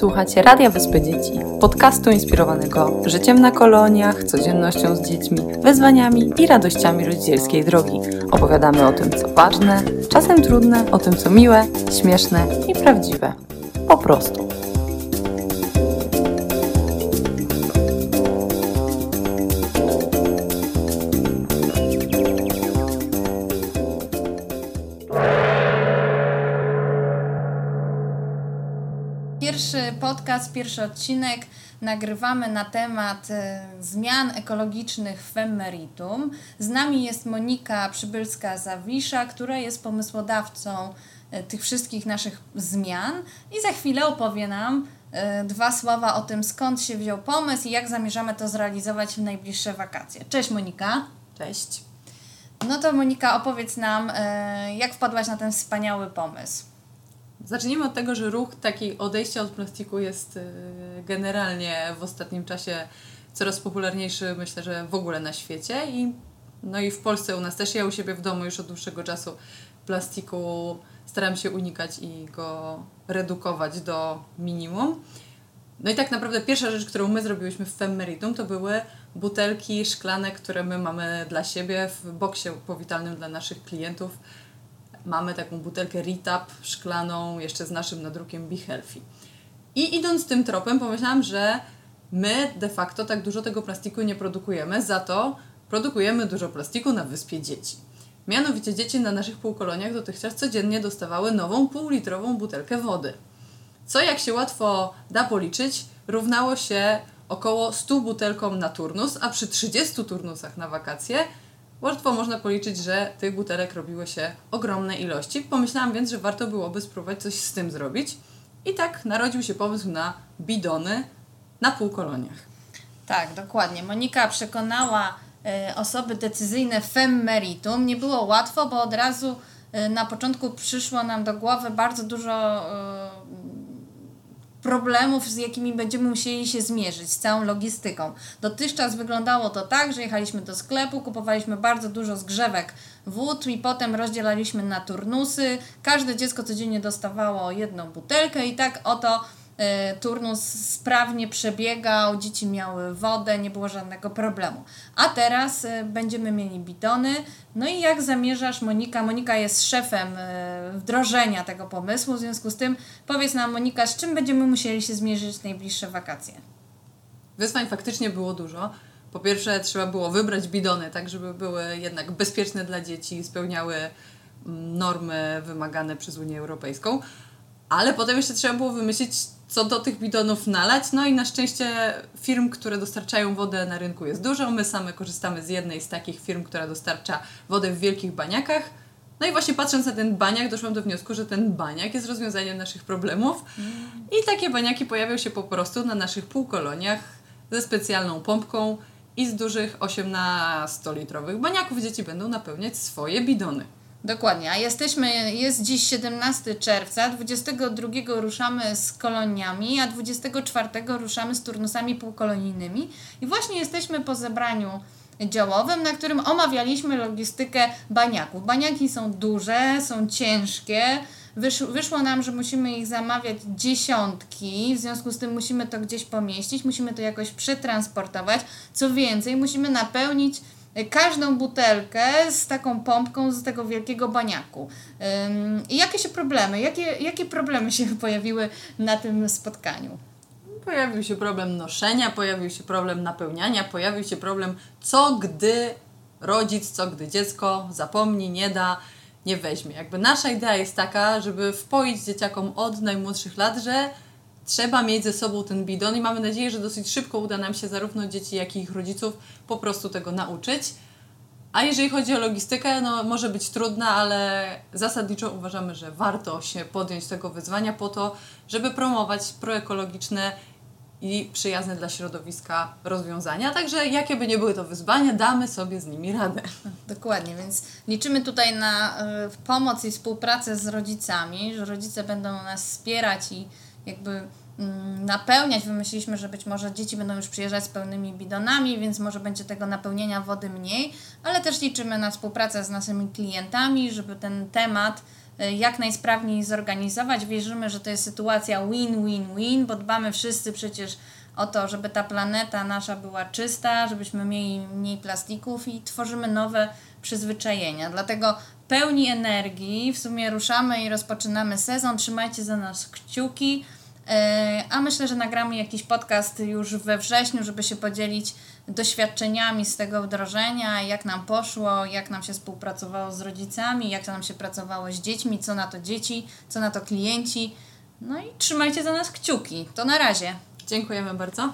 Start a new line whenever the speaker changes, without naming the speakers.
Słuchacie Radia Wyspy Dzieci, podcastu inspirowanego życiem na koloniach, codziennością z dziećmi, wyzwaniami i radościami rodzicielskiej drogi. Opowiadamy o tym, co ważne, czasem trudne, o tym, co miłe, śmieszne i prawdziwe. Po prostu.
Pierwszy podcast, pierwszy odcinek nagrywamy na temat e, zmian ekologicznych w Femmeritum. Z nami jest Monika Przybylska-Zawisza, która jest pomysłodawcą e, tych wszystkich naszych zmian i za chwilę opowie nam e, dwa słowa o tym, skąd się wziął pomysł i jak zamierzamy to zrealizować w najbliższe wakacje. Cześć Monika.
Cześć.
No to Monika, opowiedz nam, jak wpadłaś na ten wspaniały pomysł.
Zacznijmy od tego, że ruch taki odejścia od plastiku jest y, generalnie w ostatnim czasie coraz popularniejszy, myślę, że w ogóle na świecie i no i w Polsce u nas też. Ja u siebie w domu już od dłuższego czasu plastiku staram się unikać i go redukować do minimum. No i tak naprawdę pierwsza rzecz, którą my zrobiłyśmy w Femmeritum, to były butelki szklane, które my mamy dla siebie w boksie powitalnym dla naszych klientów mamy taką butelkę Retap szklaną, jeszcze z naszym nadrukiem Be Healthy. I idąc tym tropem, pomyślałam, że my de facto tak dużo tego plastiku nie produkujemy, za to produkujemy dużo plastiku na wyspie dzieci. Mianowicie dzieci na naszych półkoloniach dotychczas codziennie dostawały nową półlitrową butelkę wody. Co jak się łatwo da policzyć, równało się około 100 butelkom na turnus, a przy 30 turnusach na wakacje Łatwo można policzyć, że tych butelek robiło się ogromne ilości. Pomyślałam więc, że warto byłoby spróbować coś z tym zrobić. I tak narodził się pomysł na bidony na półkoloniach.
Tak, dokładnie. Monika przekonała y, osoby decyzyjne Femmeritum. Nie było łatwo, bo od razu y, na początku przyszło nam do głowy bardzo dużo y, problemów, z jakimi będziemy musieli się zmierzyć, z całą logistyką. Dotychczas wyglądało to tak, że jechaliśmy do sklepu, kupowaliśmy bardzo dużo zgrzewek wód i potem rozdzielaliśmy na turnusy. Każde dziecko codziennie dostawało jedną butelkę i tak oto turnus sprawnie przebiegał, dzieci miały wodę, nie było żadnego problemu. A teraz y, będziemy mieli bidony. No i jak zamierzasz, Monika? Monika jest szefem y, wdrożenia tego pomysłu, w związku z tym powiedz nam, Monika, z czym będziemy musieli się zmierzyć w najbliższe wakacje?
Wyzwań faktycznie było dużo. Po pierwsze, trzeba było wybrać bidony, tak żeby były jednak bezpieczne dla dzieci spełniały mm, normy wymagane przez Unię Europejską. Ale potem jeszcze trzeba było wymyślić, co do tych bidonów nalać. No i na szczęście firm, które dostarczają wodę na rynku jest dużo. My same korzystamy z jednej z takich firm, która dostarcza wodę w wielkich baniakach. No i właśnie patrząc na ten baniak, doszłam do wniosku, że ten baniak jest rozwiązaniem naszych problemów. I takie baniaki pojawią się po prostu na naszych półkoloniach ze specjalną pompką i z dużych 18-litrowych baniaków dzieci będą napełniać swoje bidony.
Dokładnie, a jesteśmy, jest dziś 17 czerwca, 22 ruszamy z koloniami, a 24 ruszamy z turnusami półkolonijnymi i właśnie jesteśmy po zebraniu działowym, na którym omawialiśmy logistykę baniaków. Baniaki są duże, są ciężkie, Wysz, wyszło nam, że musimy ich zamawiać dziesiątki, w związku z tym musimy to gdzieś pomieścić, musimy to jakoś przetransportować. Co więcej, musimy napełnić każdą butelkę z taką pompką z tego wielkiego baniaku. I jakie się problemy, jakie, jakie problemy się pojawiły na tym spotkaniu?
Pojawił się problem noszenia, pojawił się problem napełniania, pojawił się problem co gdy rodzic, co gdy dziecko zapomni, nie da, nie weźmie. Jakby nasza idea jest taka, żeby wpoić dzieciakom od najmłodszych lat, że trzeba mieć ze sobą ten bidon i mamy nadzieję, że dosyć szybko uda nam się zarówno dzieci, jak i ich rodziców po prostu tego nauczyć. A jeżeli chodzi o logistykę, no może być trudna, ale zasadniczo uważamy, że warto się podjąć tego wyzwania po to, żeby promować proekologiczne i przyjazne dla środowiska rozwiązania. Także jakie by nie były to wyzwania, damy sobie z nimi radę.
Dokładnie, więc liczymy tutaj na y, pomoc i współpracę z rodzicami, że rodzice będą nas wspierać i jakby mm, napełniać. Wymyśliliśmy, że być może dzieci będą już przyjeżdżać z pełnymi bidonami, więc może będzie tego napełnienia wody mniej, ale też liczymy na współpracę z naszymi klientami, żeby ten temat y, jak najsprawniej zorganizować. Wierzymy, że to jest sytuacja win-win-win, bo dbamy wszyscy przecież o to, żeby ta planeta nasza była czysta, żebyśmy mieli mniej plastików i tworzymy nowe przyzwyczajenia. Dlatego pełni energii w sumie ruszamy i rozpoczynamy sezon. Trzymajcie za nas kciuki. E, a myślę, że nagramy jakiś podcast już we wrześniu, żeby się podzielić doświadczeniami z tego wdrożenia, jak nam poszło, jak nam się współpracowało z rodzicami, jak nam się pracowało z dziećmi, co na to dzieci, co na to klienci. No i trzymajcie za nas kciuki. To na razie.
Dziękujemy bardzo.